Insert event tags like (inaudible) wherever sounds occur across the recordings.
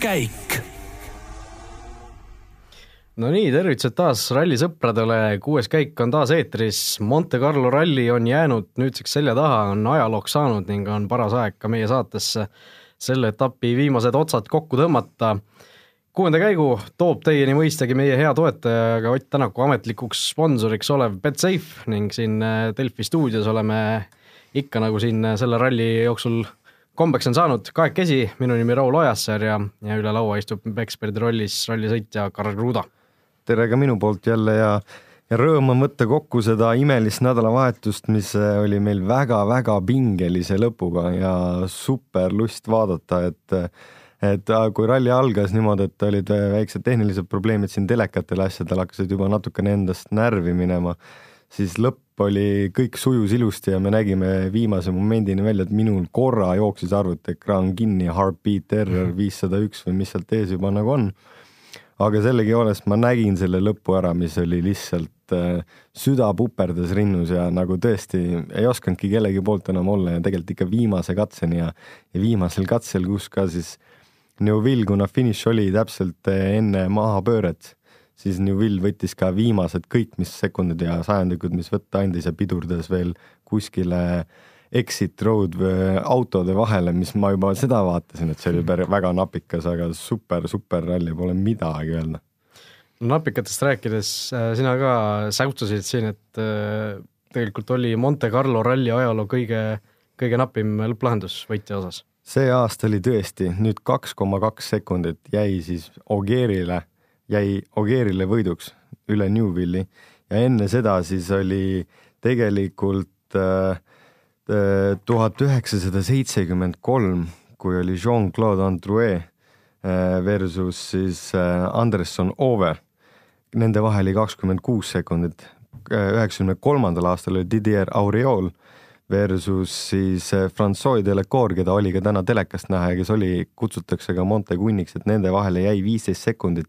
käik. no nii, tervitused taas rallisõpradele, kuues käik on taas eetris, Monte Carlo ralli on jäänud nüüdseks selja taha, on ajalooks saanud ning on paras aeg ka meie saatesse selle etapi viimased otsad kokku tõmmata. kuuenda käigu toob teieni mõistagi meie hea toetaja, ka Ott Tänaku ametlikuks sponsoriks olev Betsafe ning siin Delfi stuudios oleme ikka nagu siin selle ralli jooksul kombeks on saanud kahekesi, minu nimi Raul Ojassaar ja, ja üle laua istub eksperdi rollis rallisõitja Karl Kruda. tere ka minu poolt jälle ja, ja rõõm on võtta kokku seda imelist nädalavahetust, mis oli meil väga-väga pingelise lõpuga ja super lust vaadata, et et kui ralli algas niimoodi, et olid väiksed tehnilised probleemid siin telekatel asjadel hakkasid juba natukene endast närvi minema, siis lõpp oli, kõik sujus ilusti ja me nägime viimase momendini välja, et minul korra jooksis arvutiekraan kinni, heartbeat error viissada üks või mis sealt ees juba nagu on. aga sellegipoolest ma nägin selle lõpu ära, mis oli lihtsalt äh, süda puperdas rinnus ja nagu tõesti ei osanudki kellegi poolt enam olla ja tegelikult ikka viimase katseni ja, ja viimasel katsel, kus ka siis Neuville, kuna finiš oli täpselt enne mahapööret siis Newvil võttis ka viimased kõik, mis sekundid ja sajandikud, mis võtta andis ja pidurdas veel kuskile exit road autode vahele, mis ma juba seda vaatasin, et see oli väga napikas, aga super, super ralli, pole midagi öelda. napikatest rääkides, äh, sina ka säutsusid siin, et äh, tegelikult oli Monte Carlo ralli ajaloo kõige, kõige napim lõpplahendus võitja osas. see aasta oli tõesti, nüüd kaks koma kaks sekundit jäi siis Ogierile jäi Ogierile võiduks üle Newville'i ja enne seda siis oli tegelikult äh, äh, tuhat üheksasada seitsekümmend kolm, kui oli Jean-Claude Androuet äh, versus siis Anderson Ove. Nende vahel oli kakskümmend kuus sekundit. üheksakümne kolmandal aastal oli Didier Auriol versus siis Francois Delacour, keda oli ka täna telekast näha ja kes oli, kutsutakse ka Monte kunniks, et nende vahele jäi viisteist sekundit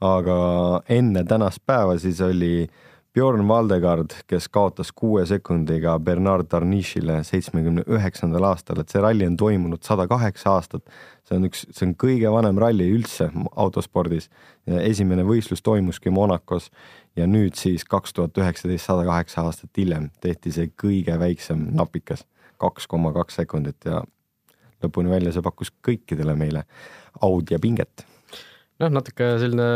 aga enne tänast päeva siis oli Bjorn Valdegard, kes kaotas kuue sekundiga Bernard Tarnišile seitsmekümne üheksandal aastal, et see ralli on toimunud sada kaheksa aastat. see on üks, see on kõige vanem ralli üldse autospordis. esimene võistlus toimuski Monacos ja nüüd siis kaks tuhat üheksateist, sada kaheksa aastat hiljem tehti see kõige väiksem napikas, kaks koma kaks sekundit ja lõpuni välja see pakkus kõikidele meile aud ja pinget noh, natuke selline,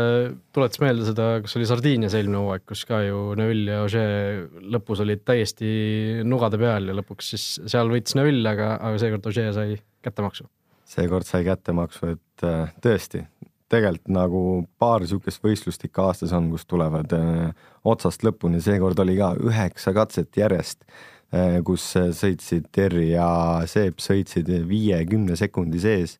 tuletas meelde seda, kas oli Sardiinias eelmine hooaeg, kus ka ju Neuvill ja Ožee lõpus olid täiesti nugade peal ja lõpuks siis seal võitis Neuvill, aga, aga seekord Ožee sai kättemaksu. seekord sai kättemaksu, et äh, tõesti, tegelikult nagu paar niisugust võistlust ikka aastas on, kus tulevad öö, äh, otsast lõpuni, seekord oli ka üheksa katset järjest, äh, kus sõitsid Terri ja Seep sõitsid viiekümne sekundi sees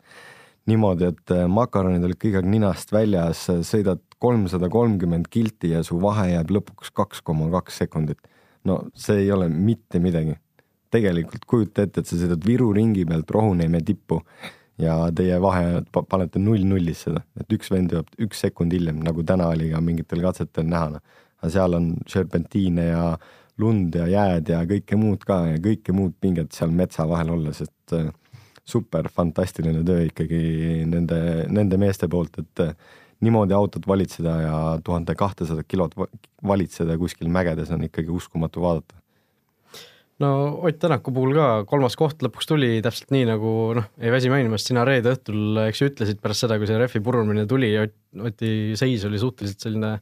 niimoodi, et äh, makaronid olid kõik aeg ninast väljas, sõidad kolmsada kolmkümmend kilti ja su vahe jääb lõpuks kaks koma kaks sekundit. no see ei ole mitte midagi. tegelikult kujuta ette, et sa sõidad Viru ringi pealt Rohuneeme tippu ja teie vahe, panete null nullis seda, et üks vend jõuab üks sekund hiljem, nagu täna oli ka mingitel katsetel näha, noh. aga seal on serpentiine ja lund ja jääd ja kõike muud ka ja kõike muud pinget seal metsa vahel olles, et äh, super fantastiline töö ikkagi nende, nende meeste poolt, et eh, niimoodi autot valitseda ja tuhande kahtesadat kilot valitseda kuskil mägedes on ikkagi uskumatu vaadata. No Ott Tänaku puhul ka kolmas koht lõpuks tuli täpselt nii, nagu noh, ei väsi mainimast, sina reede õhtul, eks ju, ütlesid pärast seda, kui see rehvi purumine tuli ja Oti seis oli suhteliselt selline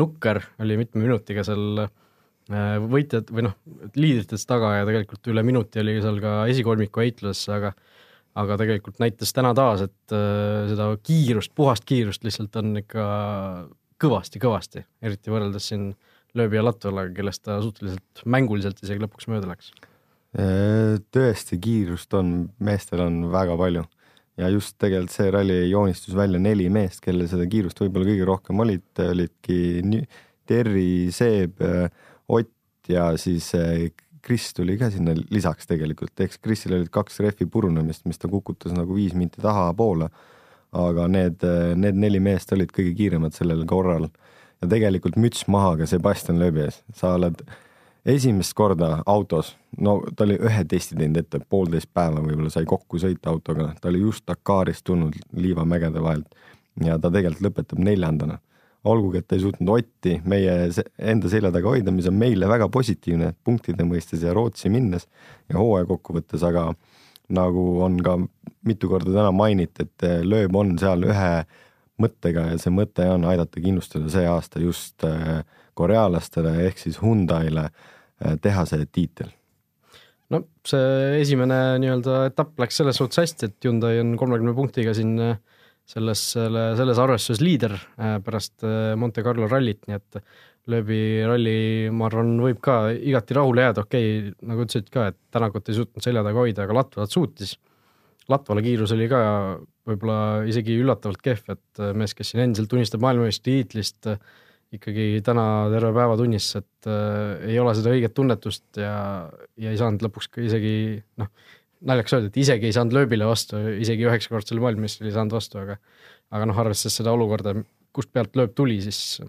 nukker, oli mitme minutiga seal eh, võitjad või noh, liidrites taga ja tegelikult üle minuti oli seal ka esikolmiku heitluses, aga aga tegelikult näitas täna taas, et äh, seda kiirust, puhast kiirust lihtsalt on ikka kõvasti-kõvasti, eriti võrreldes siin lööbi ja Latvalaga, kellest ta suhteliselt mänguliselt isegi lõpuks mööda läks. Äh, tõesti, kiirust on, meestel on väga palju ja just tegelikult see ralli joonistus välja neli meest, kellel seda kiirust võib-olla kõige rohkem olid, olidki Terri, Seeb, Ott ja siis äh, Kris tuli ka sinna lisaks tegelikult, eks Krisil olid kaks rehvi purunemist, mis ta kukutas nagu viis minti tahapoole. aga need, need neli meest olid kõige kiiremad sellel korral. Ja tegelikult müts maha ka Sebastian Loebi ees, sa oled esimest korda autos, no ta oli ühe testi teinud ette, poolteist päeva võib-olla sai kokku sõita autoga, ta oli just Dakarist tulnud liivamägede vahelt ja ta tegelikult lõpetab neljandana. Olgugi, et ei suutnud Otti meie enda selja taga hoida, mis on meile väga positiivne punktide mõistes ja Rootsi minnes ja hooaja kokkuvõttes, aga nagu on ka mitu korda täna mainiti, et lööb on seal ühe mõttega ja see mõte on aidata kindlustada see aasta just äh, korealastele ehk siis Hyundai'le äh, teha see tiitel. No see esimene nii-öelda etapp läks selles suhtes hästi, et Hyundai on kolmekümne punktiga siin äh, selles, selle, selles arvestuses liider pärast Monte Carlo rallit, nii et lööbi ralli, ma arvan, võib ka igati rahule jääda, okei okay,, nagu ütlesid ka, et Tänakut ei suutnud selja taga hoida, aga Latvalat suutis. Latvale kiirus oli ka võib-olla isegi üllatavalt kehv, et mees, kes siin endiselt unistab maailmameistritiitlist, ikkagi täna terve päeva tunnis, et äh, ei ole seda õiget tunnetust ja, ja ei saanud lõpuks ka isegi noh, naljakas öelda, et isegi ei saanud lööbile vastu, isegi üheksakordsele maailmameistrile ei saanud vastu, aga aga noh, arvestades seda olukorda, kust pealt lööb tuli, siis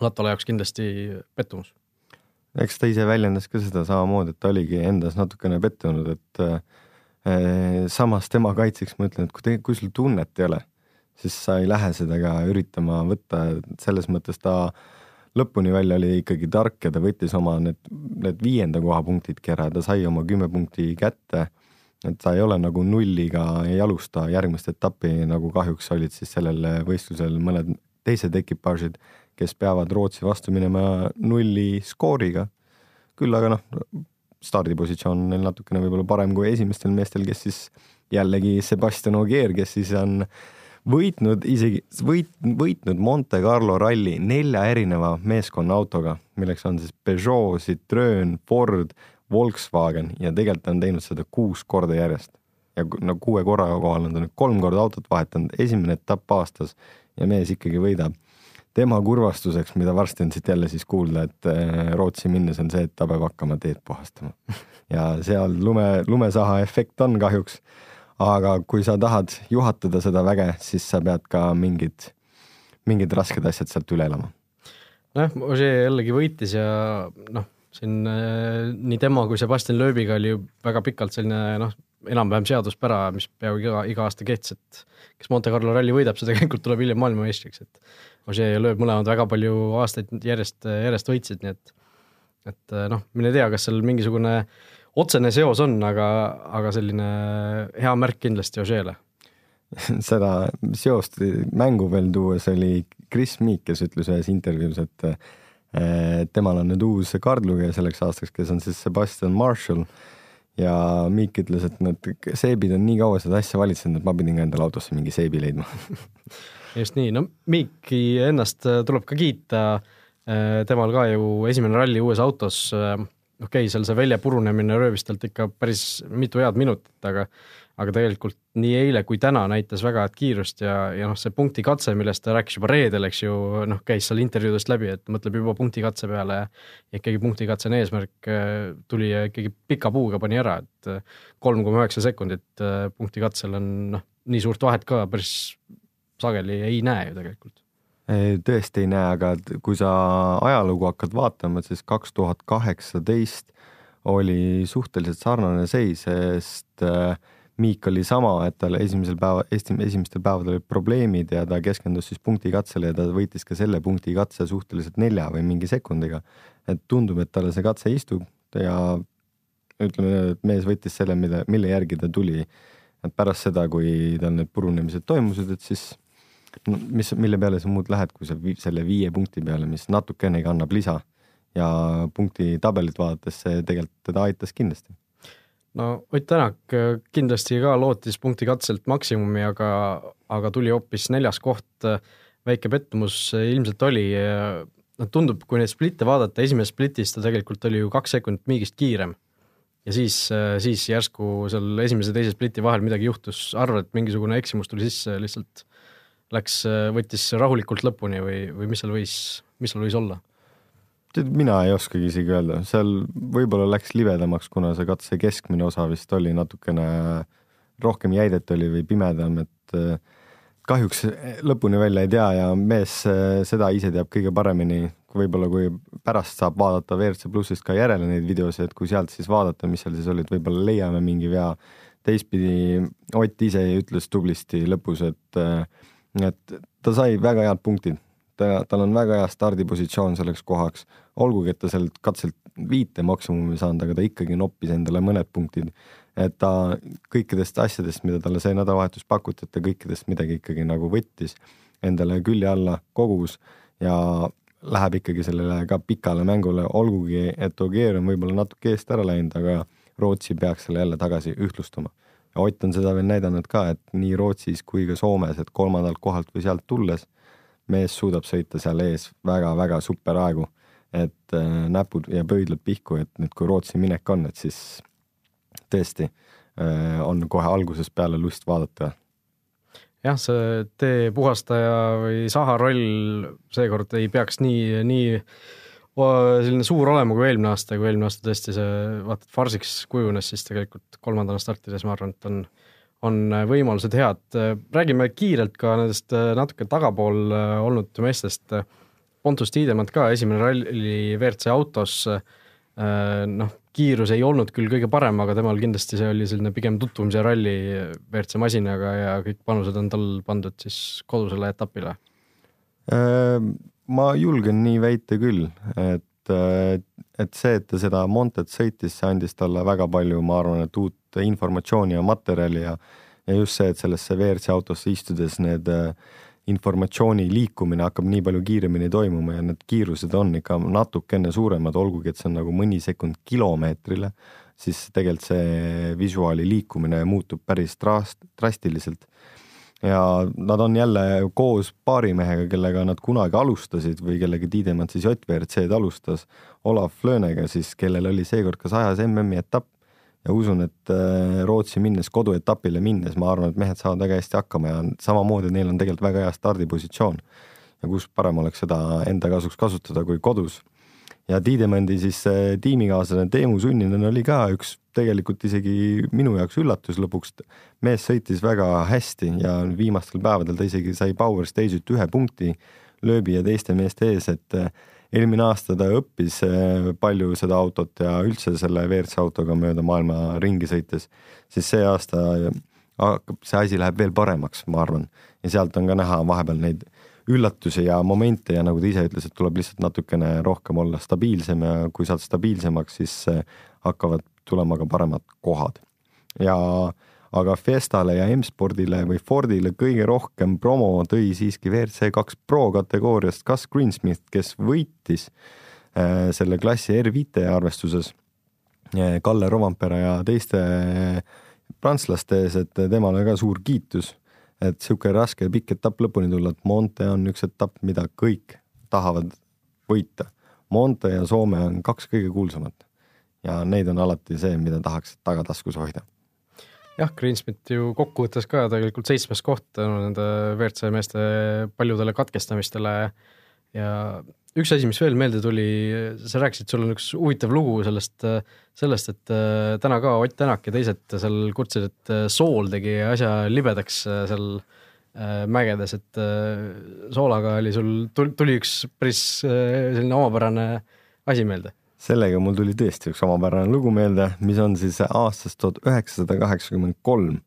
Latvale jaoks kindlasti pettumus. eks ta ise väljendas ka seda samamoodi, et ta oligi endas natukene pettunud, et äh, Äh, samas tema kaitseks ma ütlen, et kui te, kui sul tunnet ei ole, siis sa ei lähe seda ka üritama võtta, selles mõttes ta lõpuni välja oli ikkagi tark ja ta võttis oma need, need viienda koha punktidki ära, ta sai oma kümme punkti kätte. et ta ei ole nagu nulliga ei alusta järgmist etappi, nagu kahjuks olid siis sellel võistlusel mõned teised ekipaažid, kes peavad Rootsi vastu minema nulli skooriga. küll aga noh, stardipositsioon on neil natukene võib-olla parem kui esimestel meestel, kes siis jällegi Sebastian Ogier, kes siis on võitnud isegi, võit, võitnud Monte Carlo ralli nelja erineva meeskonna autoga, milleks on siis Peugeot, Citroen, Ford, Volkswagen ja tegelikult on teinud seda kuus korda järjest. ja no kuue korra kohal on ta nüüd kolm korda autot vahetanud, esimene etapp aastas ja mees ikkagi võidab tema kurvastuseks, mida varsti on siit jälle siis kuulda, et äh, Rootsi minnes on see, et ta peab hakkama teed puhastama. (laughs) ja seal lume, lumesaha efekt on kahjuks. Aga kui sa tahad juhatada seda väge, siis sa pead ka mingid, mingid rasked asjad sealt üle elama. nojah, Ožee jällegi võitis ja noh, siin äh, nii tema kui Sebastian Loebiga oli ju väga pikalt selline noh, enam-vähem seaduspära, mis peaaegu iga, iga aasta kehtis, et kes Monte Carlo ralli võidab, see tegelikult tuleb hiljem maailmameistriks, et Ožee ja Lööb mõlemad väga palju aastaid järjest, järjest võitsid, nii et et noh, mine tea, kas seal mingisugune otsene seos on, aga, aga selline hea märk kindlasti Ožeele. (laughs) Seda seost mängu veel tuues oli Chris Meek, kes ütles ühes intervjuus, et temal on nüüd uus kaardlugeja selleks aastaks, kes on siis Sebastian Marshall. Ja Miik ütles, et need seebid on nii kaua seda asja valitsenud, et ma pidin ka endale autosse mingi seebi leidma. (laughs) Just nii, no Miiki ennast tuleb ka kiita, äh, temal ka ju esimene ralli uues autos, äh, okei okay,, seal see välja purunemine röövis talt ikka päris mitu head minutit, aga aga tegelikult nii eile kui täna näitas väga head kiirust ja, ja noh, see punktikatse, millest ta rääkis juba reedel, eks ju, noh, käis seal intervjuudest läbi, et mõtleb juba punktikatse peale ja ikkagi punktikatsene eesmärk tuli ja ikkagi pika puuga pani ära, et kolm koma üheksa sekundit punktikatsel on noh, nii suurt vahet ka päris sageli ei näe ju tegelikult. Tõesti ei näe, aga kui sa ajalugu hakkad vaatama, siis kaks tuhat kaheksateist oli suhteliselt sarnane seis, sest äh, Miik oli sama, et tal esimesel päeva, esimestel päevadel olid probleemid ja ta keskendus siis punktikatsele ja ta võitis ka selle punktikatse suhteliselt nelja või mingi sekundiga. et tundub, et talle see katse istub ja ütleme, et mees võttis selle, mille, mille järgi ta tuli. et pärast seda, kui tal need purunemised toimusid, et siis no mis, mille peale sa muud lähed, kui sa selle viie punkti peale, mis natukenegi annab lisa ja punkti tabelit vaadates see tegelikult teda aitas kindlasti. no Ott Tänak äh, kindlasti ka lootis punkti katselt maksimumi, aga, aga tuli hoopis neljas koht. väike pettumus ilmselt oli, noh tundub, kui neid splitte vaadata, esimeses splitis ta tegelikult oli ju kaks sekundit Miigist kiirem ja siis, siis järsku seal esimese ja teise spliti vahel midagi juhtus, arvad, et mingisugune eksimus tuli sisse lihtsalt läks, võttis rahulikult lõpuni või, või mis seal võis, mis seal võis olla? tead, mina ei oskagi isegi öelda, seal võib-olla läks libedamaks, kuna see katse keskmine osa vist oli natukene rohkem jäidet oli või pimedam, et kahjuks lõpuni välja ei tea ja mees seda ise teab kõige paremini, võib-olla kui pärast saab vaadata WRC plussist ka järele neid videosid, et kui sealt siis vaadata, mis seal siis olid, võib-olla leiame mingi vea. teistpidi Ott ise ütles tublisti lõpus, et, et ta sai väga head punktid, ta, tal on väga hea stardipositsioon selleks kohaks, olgugi et ta sealt katselt viite maksimumi saanud, aga ta ikkagi noppis endale mõned punktid. et ta kõikidest asjadest, mida talle see nädalavahetus pakuti, et ta kõikidest midagi ikkagi nagu võttis endale külje alla, kogus ja läheb ikkagi sellele ka pikale mängule, olgugi et Ogier on võib-olla natuke eest ära läinud, aga Rootsi peaks selle jälle tagasi ühtlustama. Ott on seda veel näidanud ka, et nii Rootsis kui ka Soomes, et kolmandalt kohalt või sealt tulles mees suudab sõita seal ees väga-väga super aegu et äh, näpud ja pöidlad pihku, et nüüd, kui Rootsi minek on, et siis tõesti äh, on kohe algusest peale lust vaadata. jah, see tee puhastaja või saha roll seekord ei peaks nii, nii selline suur olema kui eelmine aasta, kui eelmine aasta tõesti see vaata, farsiks kujunes, siis tegelikult kolmandana startides ma arvan, et on, on võimalused head. räägime kiirelt ka nendest natuke tagapool olnud meestest Pontus Tiidemand ka, esimene ralli WRC autos, äh, noh, kiirus ei olnud küll kõige parem, aga temal kindlasti see oli selline pigem tutvumise ralli WRC masinaga ja kõik panused on tal pandud siis kodusele etapile. Ma julgen nii väita küll, et, et see, et ta seda Montet sõitis, see andis talle väga palju, ma arvan, et uut informatsiooni ja materjali ja ja just see, et sellesse WRC autosse istudes need äh, informatsiooni liikumine hakkab nii palju kiiremini toimuma ja need kiirused on ikka natukene suuremad, olgugi et see on nagu mõni sekund kilomeetrile, siis tegelikult see visuaali liikumine muutub päris drast-, drastiliselt. Ja nad on jälle koos paarimehega, kellega nad kunagi alustasid või kellega Tiidemann siis JVRC-d alustas, Olav Flönega siis, kellel oli seekord ka sajas MM-i etapp ja usun, et äh, Rootsi minnes, koduetapile minnes, ma arvan, et mehed saavad väga hästi hakkama ja samamoodi neil on tegelikult väga hea stardipositsioon. ja kus parem oleks seda enda kasuks kasutada kui kodus. Ja Tiidemandi siis äh, tiimikaaslane Teemu Sunninen oli ka üks tegelikult isegi minu jaoks üllatus lõpuks. mees sõitis väga hästi ja viimastel päevadel ta isegi sai Power Stage'it ühe punkti lööbi ja teiste meeste ees, et äh, eelmine aasta ta õppis eh, palju seda autot ja üldse selle WRC autoga mööda maailma ringi sõites, siis see aasta hakkab, see asi läheb veel paremaks, ma arvan. ja sealt on ka näha vahepeal neid üllatusi ja momente ja nagu ta ise ütles, et tuleb lihtsalt natukene rohkem olla stabiilsem ja kui saad stabiilsemaks, siis eh, hakkavad tulema ka paremad kohad. ja aga Fiestale ja M-spordile või Fordile kõige rohkem promo tõi siiski WRC kaks Pro kategooriast Gus Greensmith, kes võitis äh, selle klassi R5 arvestuses äh, Kalle Rovampere ja teiste prantslaste ees, et temale ka suur kiitus, et niisugune raske pikk etapp lõpuni tulla, et Monte on üks etapp, mida kõik tahavad võita. Monte ja Soome on kaks kõige kuulsamat ja neid on alati see, mida tahaks tagataskus hoida jah, Greensmith ju kokkuvõttes ka tegelikult seitsmes koht tänu nende WRC meeste paljudele katkestamistele ja üks asi, mis veel meelde tuli, sa rääkisid, sul on üks huvitav lugu sellest, sellest, et äh, täna ka Ott Tänak ja teised seal kurtsid, et äh, sool tegi asja libedaks äh, seal mägedes, et soolaga oli sul, tuli üks päris selline omapärane asi meelde. Sellega mul tuli tõesti üks omapärane lugu meelde, mis on siis aastast tuhat üheksasada kaheksakümmend kolm,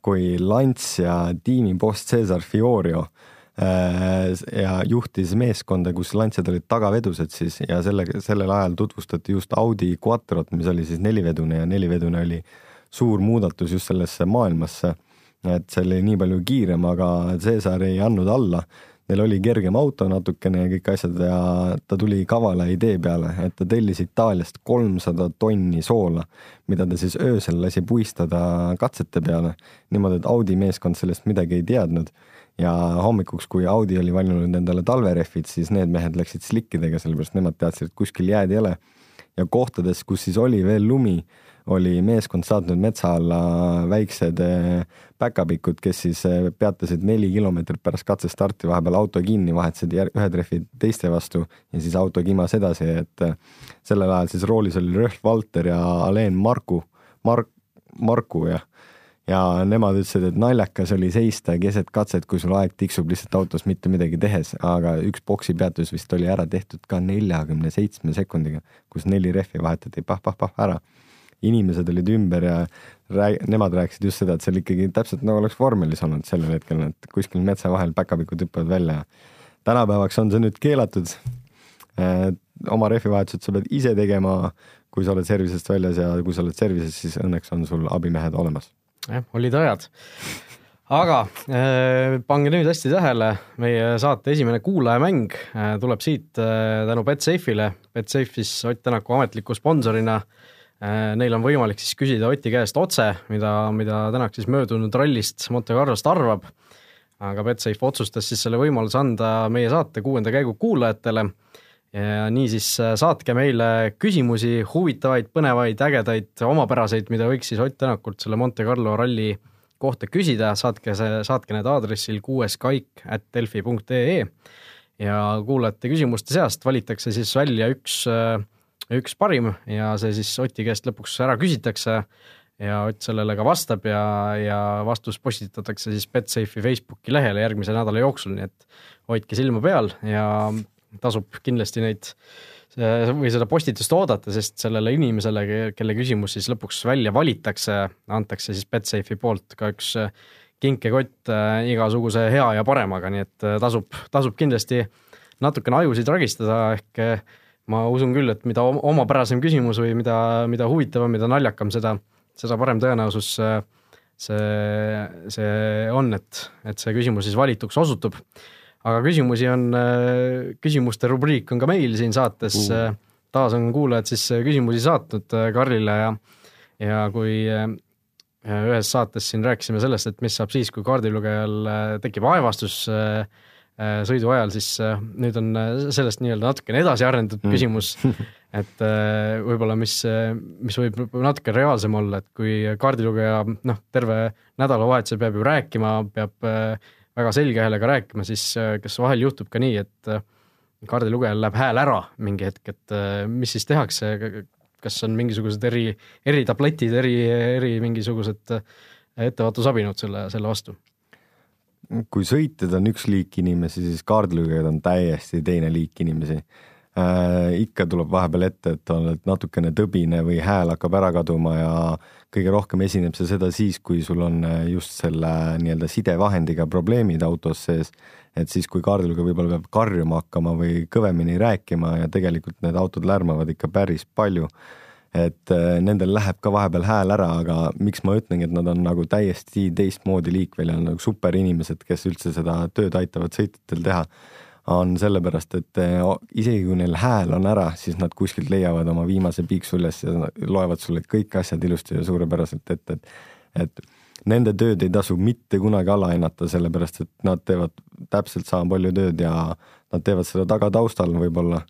kui Lancia tiimiboss Cesar Fiorio äh, ja juhtis meeskonda, kus Lanciad olid tagavedused siis ja sellega, sellel ajal tutvustati just Audi Quattrot, mis oli siis nelivedune ja nelivedune oli suur muudatus just sellesse maailmasse. et see oli nii palju kiirem, aga Cesar ei andnud alla neil oli kergem auto natukene ja kõik asjad ja ta tuli kavala idee peale, et ta tellis Itaaliast kolmsada tonni soola, mida ta siis öösel lasi puistada katsete peale, niimoodi, et Audi meeskond sellest midagi ei teadnud. Ja hommikuks, kui Audi oli valinud endale talverehvid, siis need mehed läksid slikkidega, sellepärast nemad teadsid, et kuskil jääd ei ole. ja kohtades, kus siis oli veel lumi oli meeskond saatnud metsa alla väiksed eh, päkapikud, kes siis eh, peatasid neli kilomeetrit pärast katsestarti, vahepeal auto kinni, vahetasid ühe trehvi teiste vastu ja siis auto kimas edasi, et eh, sellel ajal siis roolis oli Röhl Valter ja Alen Marku, Mark, Marku ja ja nemad ütlesid, et naljakas oli seista keset katset, kui sul aeg tiksub lihtsalt autos mitte midagi tehes, aga üks boksi peatus vist oli ära tehtud ka neljakümne seitsme sekundiga, kus neli rehvi vahetati pah-pah-pah ära. inimesed olid ümber ja rääg-, nemad rääkisid just seda, et see oli ikkagi täpselt nagu oleks vormelis olnud sellel hetkel, et kuskil metsa vahel päkapikud hüppavad välja. tänapäevaks on see nüüd keelatud. oma rehvivahetused sa pead ise tegema, kui sa oled servisest väljas ja kui sa oled servises, siis õnneks on sul abimehed olemas jah, olid ajad. aga äh, pange nüüd hästi tähele, meie saate esimene kuulajamäng äh, tuleb siit äh, tänu Betsafe'ile. Betsafe'is Ott Tänaku ametliku sponsorina neil on võimalik siis küsida Oti käest otse, mida, mida Tänak siis möödunud rallist Monte Carlost arvab. aga Betsafe otsustas siis selle võimaluse anda meie saate kuuenda käigu kuulajatele ja niisiis äh, saatke meile küsimusi, huvitavaid, põnevaid, ägedaid, omapäraseid, mida võiks siis Ott Tänakult selle Monte Carlo ralli kohta küsida, saatke see, saatke need aadressil kuueskaik at delfi punkt ee. Ja kuulajate küsimuste seast valitakse siis välja üks, äh, üks parim ja see siis Oti käest lõpuks ära küsitakse ja Ott sellele ka vastab ja, ja vastus postitatakse siis Betsafe'i Facebooki lehele järgmise nädala jooksul, nii et hoidke silma peal ja tasub kindlasti neid või seda postitust oodata, sest sellele inimesele, kelle küsimus siis lõpuks välja valitakse, antakse siis Betsafe'i poolt ka üks äh, kinkekott äh, igasuguse hea ja paremaga, nii et äh, tasub, tasub kindlasti natukene ajusid ragistada, ehk ma usun küll, et mida omapärasem küsimus või mida, mida huvitavam, mida naljakam, seda, seda parem tõenäosus see, see on, et, et see küsimus siis valituks osutub aga küsimusi on, äh, küsimuste rubriik on ka meil siin saates uh., taas on kuulajad siis äh, küsimusi saatnud Karlile ja ja kui ühes saates siin rääkisime sellest, et mis saab siis, kui kaardilugejal tekib aevastus sõidu ajal, siis nüüd on sellest nii-öelda natukene edasi arendatud mm. küsimus, (laughs) et võib-olla mis, mis võib natuke reaalsem olla, et kui kaardilugeja noh, terve nädalavahetuse peab ju rääkima, peab äh, väga selge häälega rääkima, siis äh, kas vahel juhtub ka nii, et äh, kaardilugejal läheb hääl ära mingi hetk, et äh, mis siis tehakse, kas on mingisugused eri, eritabletid, eri, eri mingisugused ettevaatusabinõud selle, selle vastu? kui sõitjad on üks liik inimesi, siis kaardilugejad on täiesti teine liik inimesi äh,. ikka tuleb vahepeal ette, et oled natukene tõbine või hääl hakkab ära kaduma ja kõige rohkem esineb see seda siis, kui sul on äh, just selle nii-öelda sidevahendiga probleemid autos sees. et siis, kui kaardilugeja võib-olla peab karjuma hakkama või kõvemini rääkima ja tegelikult need autod lärmavad ikka päris palju. et äh, nendel läheb ka vahepeal hääl ära, aga miks ma ütlengi, et nad on nagu täiesti teistmoodi liik veel ja nagu superinimesed, kes üldse seda tööd aitavad sõitjatel teha on sellepärast, et eh, isegi kui neil hääl on ära, siis nad kuskilt leiavad oma viimase piiksu üles ja loevad sulle kõik asjad ilusti ja suurepäraselt ette, et et nende tööd ei tasu mitte kunagi alahinnata, sellepärast et nad teevad täpselt sama palju tööd ja nad teevad seda tagataustal võib-olla,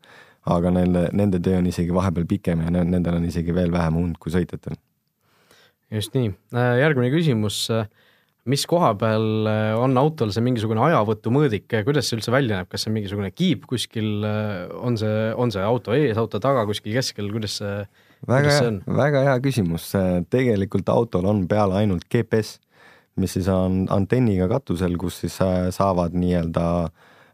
aga nende, nende töö on isegi vahepeal pikem ja nendel on isegi veel vähem und kui sõitjatel. just nii, järgmine küsimus mis koha peal äh, on autol see mingisugune ajavõtumõõdik, kuidas see üldse välja näeb, kas see on mingisugune kiip kuskil, äh, on see, on see auto ees, auto taga, kuskil keskel, kuidas see, väga hea, väga hea küsimus, tegelikult autol on peal ainult GPS, mis siis on antenniga katusel, kus siis äh, saavad nii-öelda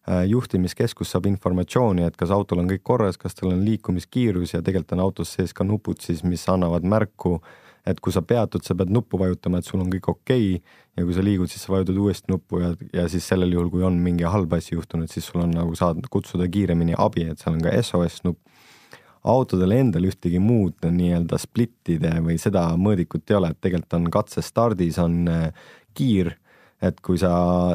juhtimiskeskus saab informatsiooni, et kas autol on kõik korras, kas tal on liikumiskiirus ja tegelikult on autos sees ka nupud siis, mis annavad märku äh, et kui sa peatud, sa pead nuppu vajutama, et sul on kõik okei okay, ja kui sa liigud, siis sa vajutad uuesti nuppu ja, ja siis sellel juhul, kui on mingi halb asi juhtunud, siis sul on nagu saad kutsuda kiiremini abi, et seal on ka SOS nupp. autodel endal ühtegi muud nii-öelda splittide või seda mõõdikut ei ole, et tegelikult on katsestardis on äh, kiir, et kui sa,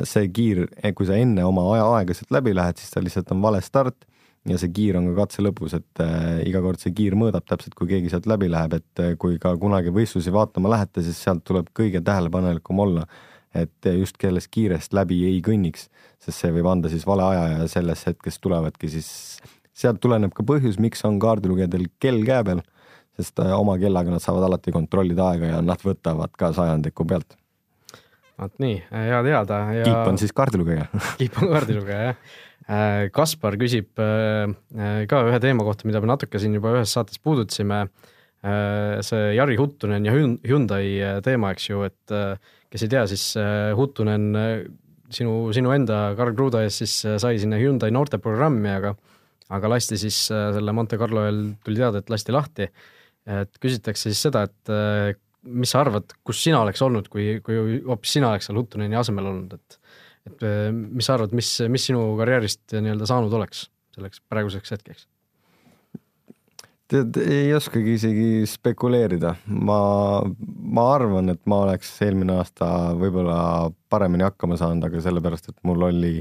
see kiir, kui sa enne oma aja aeglaselt läbi lähed, siis ta lihtsalt on vale start ja see kiir on ka katse lõpus, et äh, iga kord see kiir mõõdab täpselt, kui keegi sealt läbi läheb, et äh, kui ka kunagi võistlusi vaatama lähete, siis sealt tuleb kõige tähelepanelikum olla, et just kellest kiirest läbi ei kõnniks, sest see võib anda siis vale aja ja sellest hetkest tulevadki siis, sealt tuleneb ka põhjus, miks on kaardilugejadel kell käe peal, sest äh, oma kellaga nad saavad alati kontrollida aega ja nad võtavad ka sajandiku pealt vot nii, hea teada ja. kiip on siis kaardilugeja (laughs) kiip on kaardilugeja, jah Äh, Kaspar küsib äh, äh, ka ühe teema kohta, mida me natuke siin juba ühes saates puudutasime. see Jari Huttunen ja Hyundai teema, eks ju, et kes ei tea, siis Huttunen sinu, sinu enda Karl Kruda ees siis sai sinna Hyundai noorteprogrammi, aga aga lasti siis selle Monte Carlo ajal tuli teada, et lasti lahti. et küsitakse siis seda, et mis sa arvad, kus sina oleks olnud, kui, kui hoopis sina oleks seal Huttuneni asemel olnud, et et mis sa arvad, mis, mis sinu karjäärist nii-öelda saanud oleks selleks praeguseks hetkeks? tead, ei oskagi isegi spekuleerida, ma, ma arvan, et ma oleks eelmine aasta võib-olla paremini hakkama saanud, aga sellepärast, et mul oli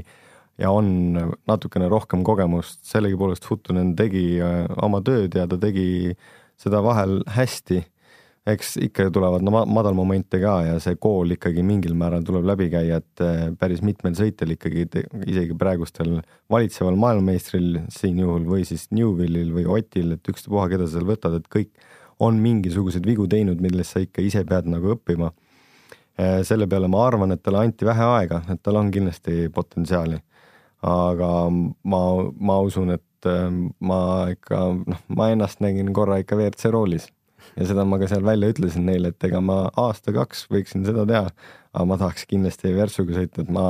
ja on natukene rohkem kogemust, sellegipoolest Huttunen tegi äh, oma tööd ja ta tegi seda vahel hästi eks ikka tulevad no madalmomente ka ja see kool ikkagi mingil määral tuleb läbi käia, et eh, päris mitmel sõitjal ikkagi, isegi praegustel valitseval maailmameistril siin juhul või siis Newvillil või Otil, et ükstapuha, keda sa seal võtad, et kõik on mingisuguseid vigu teinud, millest sa ikka ise pead nagu õppima. Eh, selle peale ma arvan, et talle anti vähe aega, et tal on kindlasti potentsiaali. aga ma, ma usun, et eh, ma ikka, noh, ma ennast nägin korra ikka WRC roolis ja seda ma ka seal välja ütlesin neile, et ega ma aasta-kaks võiksin seda teha, aga ma tahaks kindlasti Versuga sõita, et ma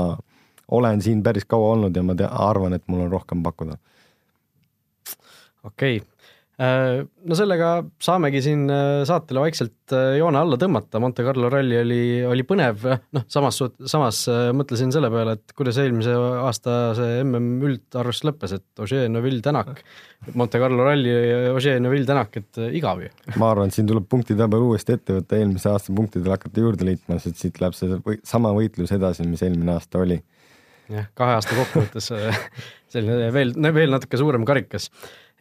olen siin päris kaua olnud ja ma tea, arvan, et mul on rohkem pakkuda. okei okay., no sellega saamegi siin äh, saatele vaikselt äh, joone alla tõmmata, Monte Carlo ralli oli, oli põnev, (laughs) noh, samas, samas mõtlesin selle peale, et kuidas eelmise aasta see MM üldarvestus lõppes, et Ožee, Neville, Tänak, Monte Carlo ralli, Ožee, Neville, Tänak, et igav ju. (laughs) ma arvan, et siin tuleb punktitabel uuesti ette võtta, eelmise aasta punktidele hakata juurde liitma, sest siit läheb see või, sama võitlus edasi, mis eelmine aasta oli. Jah, kahe aasta kokkuvõttes selline veel, veel natuke suurem karikas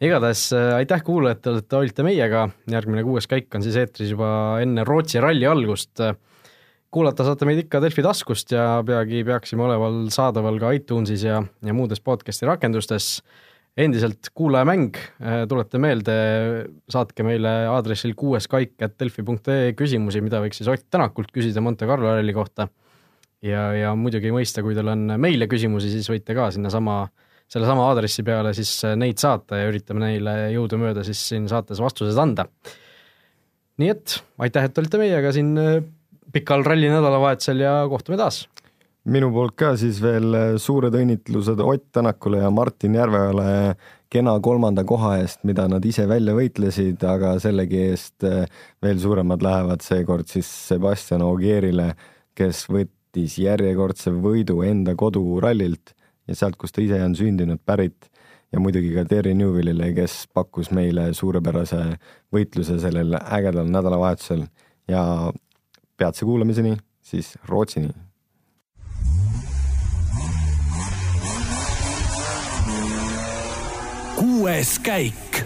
igatahes äh, aitäh kuulajatele, et olite meiega, järgmine kuues käik on siis eetris juba enne Rootsi ralli algust. kuulata saate meid ikka Delfi taskust ja peagi peaksime oleval saadaval ka iTunesis ja, ja muudes podcast'i rakendustes. endiselt kuulajamäng, äh, tuleta meelde, saatke meile aadressil kuueskaik.delfi.ee küsimusi, mida võiks siis Ott Tänakult küsida Monte Carlo ralli kohta. Ja, ja muidugi mõista, kui teil on meile küsimusi, siis võite ka sinnasama sellesama aadressi peale siis äh, neid saata ja üritame neile jõudumööda siis siin saates vastused anda. nii et aitäh, et olite meiega siin äh, pikal ralli nädalavahetusel ja kohtume taas. minu poolt ka siis veel äh, suured õnnitlused Ott Tänakule ja Martin Järveojale kena kolmanda koha eest, mida nad ise välja võitlesid, aga sellegi eest veel suuremad lähevad seekord siis Sebastian Ogierile, kes võttis järjekordse võidu enda kodurallilt ja sealt, kus ta ise on sündinud, pärit. Ja muidugi ka Terry Newville'ile, kes pakkus meile suurepärase võitluse sellel ägedal nädalavahetusel. Ja peatse kuulamiseni siis Rootsini. kuues käik